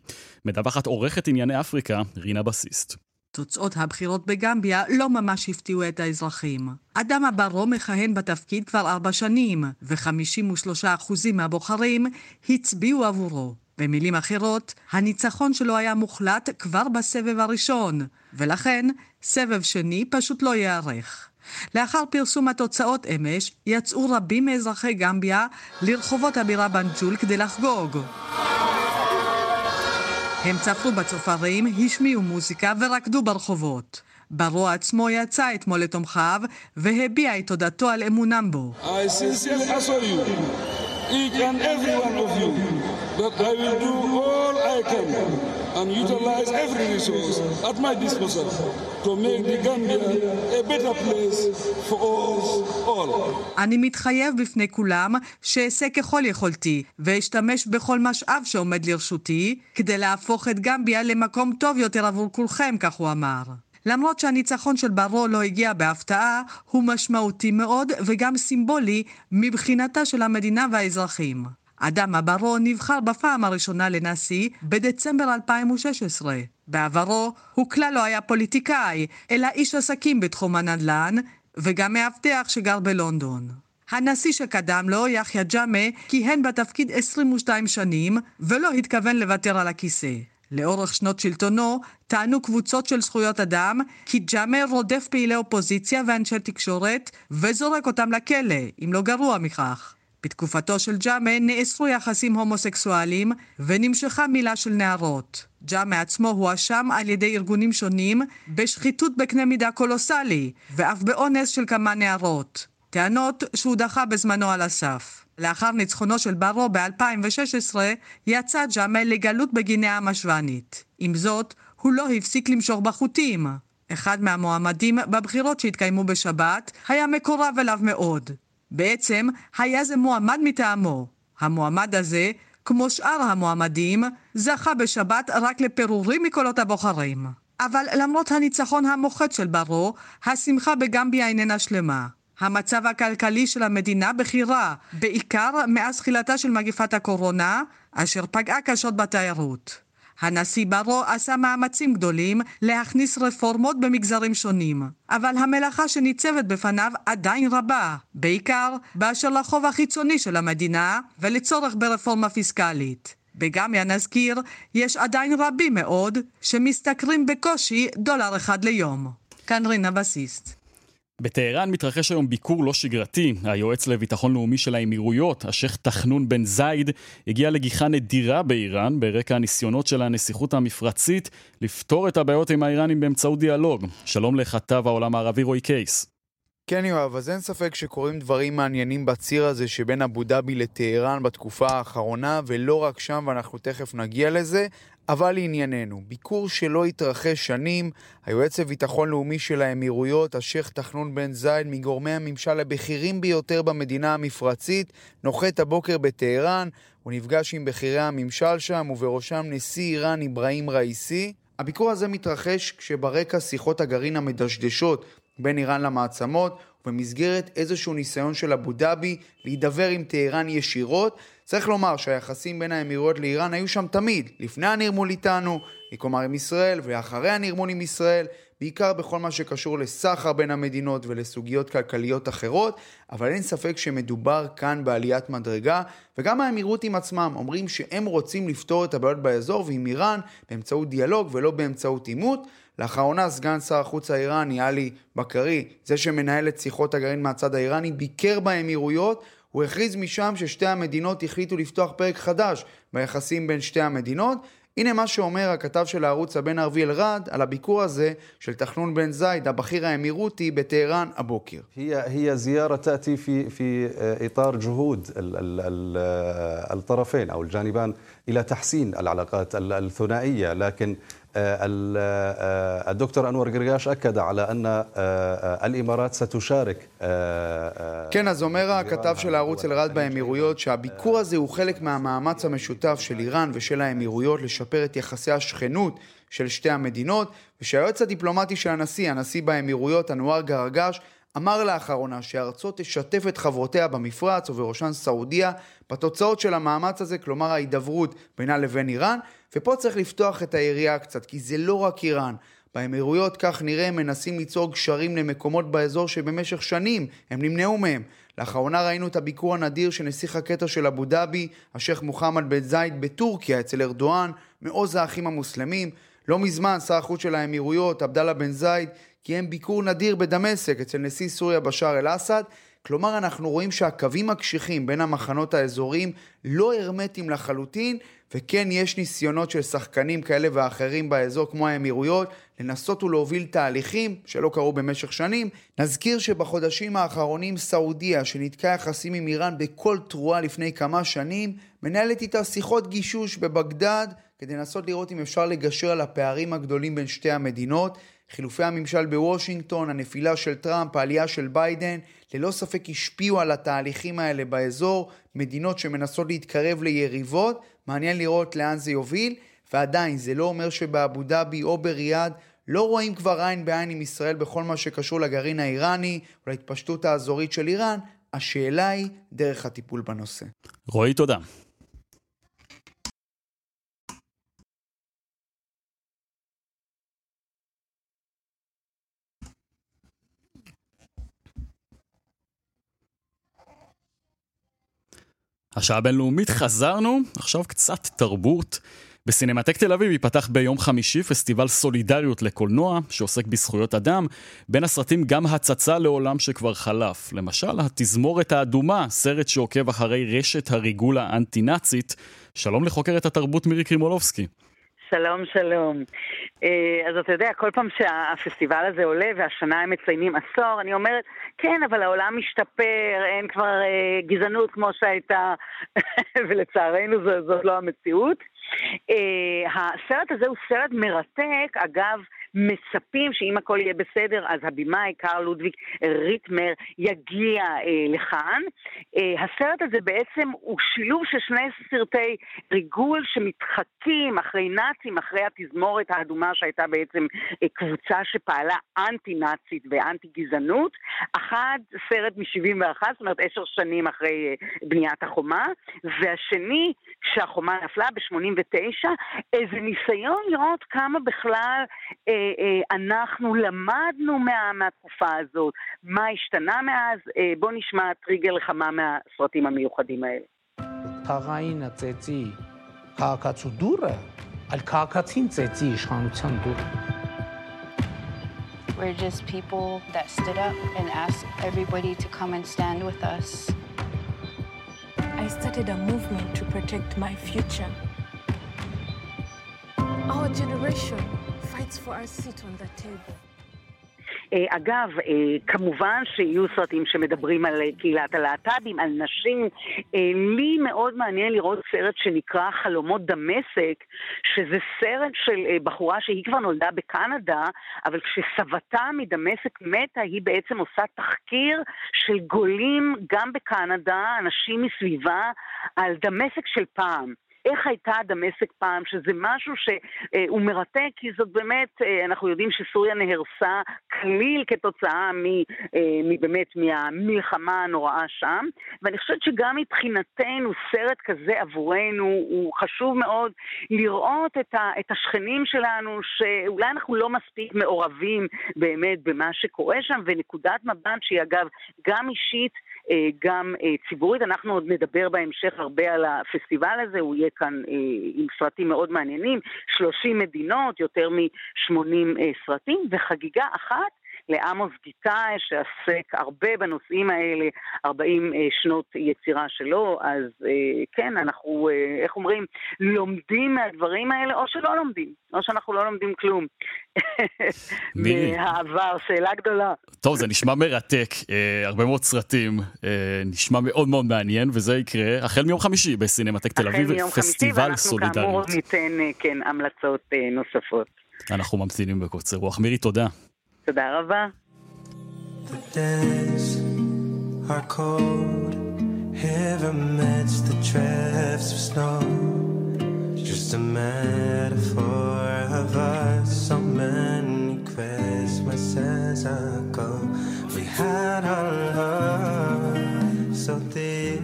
[SPEAKER 1] מדווחת עורכת ענייני אפריקה, רינה בסיסט.
[SPEAKER 12] תוצאות הבחירות בגמביה לא ממש הפתיעו את האזרחים. אדם הברו מכהן בתפקיד כבר ארבע שנים, ו-53% מהבוחרים הצביעו עבורו. במילים אחרות, הניצחון שלו היה מוחלט כבר בסבב הראשון, ולכן סבב שני פשוט לא ייערך. לאחר פרסום התוצאות אמש, יצאו רבים מאזרחי גמביה לרחובות הבירה בנג'ול כדי לחגוג. הם צפו בצופרים, השמיעו מוזיקה ורקדו ברחובות. ברו עצמו יצא אתמול לתומכיו והביע את תודתו על אמונם בו. I and utilize every resource at my disposal to make the Gambia a better place for us all. אני מתחייב בפני כולם שאעשה ככל יכולתי ואשתמש בכל משאב שעומד לרשותי כדי להפוך את גמביה למקום טוב יותר עבור כולכם, כך הוא אמר. למרות שהניצחון של ברו לא הגיע בהפתעה, הוא משמעותי מאוד וגם סימבולי מבחינתה של המדינה והאזרחים. אדם הברו נבחר בפעם הראשונה לנשיא בדצמבר 2016. בעברו הוא כלל לא היה פוליטיקאי, אלא איש עסקים בתחום הנדל"ן, וגם מאבטח שגר בלונדון. הנשיא שקדם לו, יחיא ג'אמה, כיהן בתפקיד 22 שנים, ולא התכוון לוותר על הכיסא. לאורך שנות שלטונו טענו קבוצות של זכויות אדם כי ג'אמר רודף פעילי אופוזיציה ואנשי תקשורת וזורק אותם לכלא, אם לא גרוע מכך. בתקופתו של ג'אמה נאסרו יחסים הומוסקסואליים ונמשכה מילה של נערות. ג'אמה עצמו הואשם על ידי ארגונים שונים בשחיתות בקנה מידה קולוסלי ואף באונס של כמה נערות. טענות שהוא דחה בזמנו על הסף. לאחר ניצחונו של ברו ב-2016, יצא ג'אמל לגלות בגינאה המשוונית. עם זאת, הוא לא הפסיק למשוך בחוטים. אחד מהמועמדים בבחירות שהתקיימו בשבת היה מקורב אליו מאוד. בעצם, היה זה מועמד מטעמו. המועמד הזה, כמו שאר המועמדים, זכה בשבת רק לפירורים מקולות הבוחרים. אבל למרות הניצחון המוחץ של ברו, השמחה בגמביה איננה שלמה. המצב הכלכלי של המדינה בכי רע, בעיקר מאז תחילתה של מגפת הקורונה, אשר פגעה קשות בתיירות. הנשיא ברו עשה מאמצים גדולים להכניס רפורמות במגזרים שונים, אבל המלאכה שניצבת בפניו עדיין רבה, בעיקר באשר לחוב החיצוני של המדינה ולצורך ברפורמה פיסקלית. בגמיה נזכיר, יש עדיין רבים מאוד שמשתכרים בקושי דולר אחד ליום. כאן רינה בסיסט.
[SPEAKER 1] בטהרן מתרחש היום ביקור לא שגרתי. היועץ לביטחון לאומי של האמירויות, השייח' תחנון בן זייד, הגיע לגיחה נדירה באיראן ברקע הניסיונות של הנסיכות המפרצית לפתור את הבעיות עם האיראנים באמצעות דיאלוג. שלום לכתב העולם הערבי רועי קייס.
[SPEAKER 13] כן יואב, אז אין ספק שקורים דברים מעניינים בציר הזה שבין אבו דאבי לטהרן בתקופה האחרונה, ולא רק שם, ואנחנו תכף נגיע לזה. אבל לענייננו, ביקור שלא התרחש שנים, היועץ לביטחון לאומי של האמירויות, השייח' תחנון בן זייד, מגורמי הממשל הבכירים ביותר במדינה המפרצית, נוחת הבוקר בטהרן, הוא נפגש עם בכירי הממשל שם, ובראשם נשיא איראן אברהים ראיסי. הביקור הזה מתרחש כשברקע שיחות הגרעין המדשדשות בין איראן למעצמות, ובמסגרת איזשהו ניסיון של אבו דאבי להידבר עם טהרן ישירות, צריך לומר שהיחסים בין האמירויות לאיראן היו שם תמיד, לפני הנרמול איתנו, כלומר עם ישראל, ואחרי הנרמול עם ישראל, בעיקר בכל מה שקשור לסחר בין המדינות ולסוגיות כלכליות אחרות, אבל אין ספק שמדובר כאן בעליית מדרגה, וגם האמירותים עצמם אומרים שהם רוצים לפתור את הבעיות באזור ועם איראן באמצעות דיאלוג ולא באמצעות עימות. לאחרונה סגן שר החוץ האיראני, עלי בכרי, זה שמנהל את שיחות הגרעין מהצד האיראני, ביקר באמירויות הוא הכריז משם ששתי המדינות החליטו לפתוח פרק חדש ביחסים בין שתי המדינות. הנה מה שאומר הכתב של הערוץ הבין-ערבי אל-ראד על הביקור הזה של תחנון בן זייד, הבכיר האמירותי בטהרן הבוקר.
[SPEAKER 14] هي زيارة تأتي في في إطار جهود الطرفين أو الجانبان إلى تحسين العلاقات الثنائية لكن الدكتور أنور قرقاش أكد على أن الإمارات ستشارك
[SPEAKER 13] כן, אז אומר הכתב של הערוץ אל-ראד באמירויות שהביקור הזה הוא חלק מהמאמץ המשותף של איראן ושל האמירויות לשפר את יחסי השכנות של שתי המדינות, ושהיועץ הדיפלומטי של הנשיא, הנשיא באמירויות, אנואר גרגש, אמר לאחרונה שארצו תשתף את חברותיה במפרץ ובראשן סעודיה בתוצאות של המאמץ הזה, כלומר ההידברות בינה לבין איראן, ופה צריך לפתוח את היריעה קצת, כי זה לא רק איראן. באמירויות, כך נראה, מנסים ליצור גשרים למקומות באזור שבמשך שנים הם נמנעו מהם. לאחרונה ראינו את הביקור הנדיר של נסיך הכתר של אבו דאבי, השייח' מוחמד בן זייד בטורקיה, אצל ארדואן, מעוז האחים המוסלמים. לא מזמן שר החוץ של האמירויות, עבדאללה בן זייד, קיים ביקור נדיר בדמשק אצל נשיא סוריה בשאר אל-אסד. כלומר, אנחנו רואים שהקווים הקשיחים בין המחנות האזוריים לא הרמטיים לחלוטין, וכן יש ניסיונות של שחקנים כאלה ואחרים באזור כמו האמירויות לנסות ולהוביל תהליכים שלא קרו במשך שנים. נזכיר שבחודשים האחרונים סעודיה, שניתקה יחסים עם איראן בכל תרועה לפני כמה שנים, מנהלת איתה שיחות גישוש בבגדד כדי לנסות לראות אם אפשר לגשר על הפערים הגדולים בין שתי המדינות. חילופי הממשל בוושינגטון, הנפילה של טראמפ, העלייה של ביידן, ללא ספק השפיעו על התהליכים האלה באזור, מדינות שמנסות להתקרב ליריבות, מעניין לראות לאן זה יוביל, ועדיין זה לא אומר שבאבו דאבי או בריאד לא רואים כבר עין בעין עם ישראל בכל מה שקשור לגרעין האיראני או להתפשטות האזורית של איראן, השאלה היא דרך הטיפול בנושא.
[SPEAKER 1] רועי, תודה. השעה הבינלאומית חזרנו, עכשיו קצת תרבות. בסינמטק תל אביב ייפתח ביום חמישי פסטיבל סולידריות לקולנוע, שעוסק בזכויות אדם. בין הסרטים גם הצצה לעולם שכבר חלף. למשל, התזמורת האדומה, סרט שעוקב אחרי רשת הריגול האנטי-נאצית. שלום לחוקרת התרבות מירי קרימולובסקי.
[SPEAKER 15] שלום, שלום. אה, אז אתה יודע, כל פעם שהפסטיבל הזה עולה והשנה הם מציינים עשור, אני אומרת, כן, אבל העולם משתפר, אין כבר אה, גזענות כמו שהייתה, ולצערנו זאת לא המציאות. Uh, הסרט הזה הוא סרט מרתק, אגב, מצפים שאם הכל יהיה בסדר, אז הבמאי קארל לודוויג ריטמר יגיע uh, לכאן. Uh, הסרט הזה בעצם הוא שילוב של שני סרטי ריגול שמתחקים אחרי נאצים, אחרי התזמורת האדומה שהייתה בעצם uh, קבוצה שפעלה אנטי-נאצית ואנטי גזענות. אחד, סרט מ-71, זאת אומרת עשר שנים אחרי uh, בניית החומה, והשני, כשהחומה נפלה ב-80 איזה ניסיון לראות כמה בכלל אה, אה, אנחנו למדנו מה, מהתקופה הזאת, מה השתנה מאז, אה, בואו נשמע טריגר לכמה מהסרטים המיוחדים האלה.
[SPEAKER 16] We're just people that stood up and asked everybody to come and stand with us.
[SPEAKER 17] I started a movement to protect my future. Our generation for our seat on table.
[SPEAKER 15] אגב, כמובן שיהיו סרטים שמדברים על קהילת הלהט"בים, על נשים. לי מאוד מעניין לראות סרט שנקרא חלומות דמשק, שזה סרט של בחורה שהיא כבר נולדה בקנדה, אבל כשסבתה מדמשק מתה, היא בעצם עושה תחקיר של גולים גם בקנדה, אנשים מסביבה, על דמשק של פעם. איך הייתה דמשק פעם, שזה משהו שהוא מרתק, כי זאת באמת, אנחנו יודעים שסוריה נהרסה כליל כתוצאה מבאמת מהמלחמה הנוראה שם, ואני חושבת שגם מבחינתנו סרט כזה עבורנו הוא חשוב מאוד לראות את, ה, את השכנים שלנו, שאולי אנחנו לא מספיק מעורבים באמת במה שקורה שם, ונקודת מבט שהיא אגב גם אישית אה, גם אה, ציבורית. אנחנו עוד נדבר בהמשך הרבה על הפסטיבל הזה, הוא יהיה כאן אה, עם סרטים מאוד מעניינים, 30 מדינות, יותר מ-80 סרטים, וחגיגה אחת לעמוס גיטאי, שעסק הרבה בנושאים האלה, 40 אה, שנות יצירה שלו, אז אה, כן, אנחנו, אה, איך אומרים, לומדים מהדברים האלה, או שלא לומדים, או שאנחנו לא לומדים כלום. מהעבר, שאלה גדולה.
[SPEAKER 1] טוב, זה נשמע מרתק, הרבה מאוד סרטים, נשמע מאוד מאוד מעניין, וזה יקרה החל מיום חמישי בסינמטק תל אביב, פסטיבל סולידריות. החל מיום
[SPEAKER 15] חמישי, ואנחנו כאמור ניתן, כן, המלצות נוספות.
[SPEAKER 1] אנחנו ממתינים בקוצר רוח. מירי, תודה.
[SPEAKER 15] תודה רבה. Just a metaphor of us so many Christmases ago. We had our love so deep,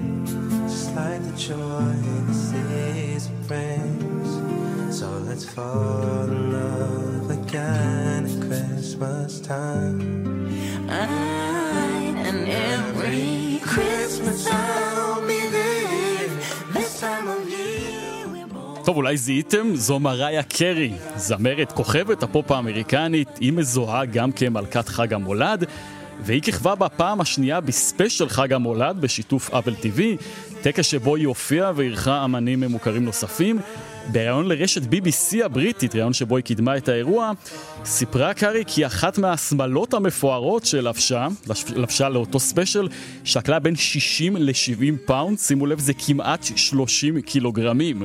[SPEAKER 15] just like the joy the season brings. So let's fall in love again at Christmas time. I, and every Christmas I'll be there this time of year.
[SPEAKER 1] טוב, אולי זיהיתם? זו מריה קרי, זמרת כוכבת הפופ האמריקנית, היא מזוהה גם כמלכת חג המולד, והיא כיכבה בפעם השנייה בספיישל חג המולד בשיתוף Apple TV, טקס שבו היא הופיעה ואירחה אמנים מוכרים נוספים. בריאיון לרשת BBC הבריטית, ריאיון שבו היא קידמה את האירוע, סיפרה קארי כי אחת מהשמלות המפוארות שלבשה, לבשה לאותו ספיישל, שקלה בין 60 ל-70 פאונד, שימו לב זה כמעט 30 קילוגרמים.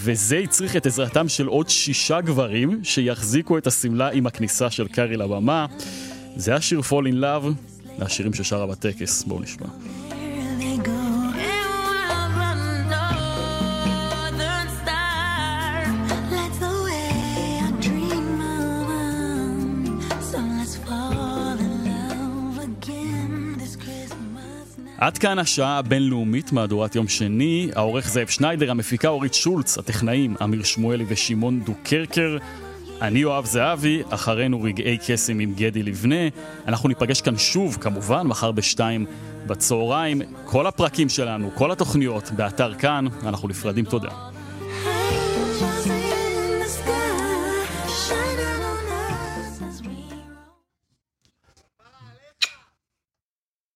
[SPEAKER 1] וזה הצריך את עזרתם של עוד שישה גברים שיחזיקו את השמלה עם הכניסה של קארי לבמה. זה השיר Fall in Love, מהשירים ששרה בטקס, בואו נשמע. עד כאן השעה הבינלאומית, מהדורת יום שני. העורך זאב שניידר, המפיקה אורית שולץ, הטכנאים אמיר שמואלי ושמעון דוקרקר. אני יואב זהבי, אחרינו רגעי קסם עם גדי לבנה. אנחנו ניפגש כאן שוב, כמובן, מחר בשתיים בצהריים. כל הפרקים שלנו, כל התוכניות, באתר כאן. אנחנו נפרדים, תודה.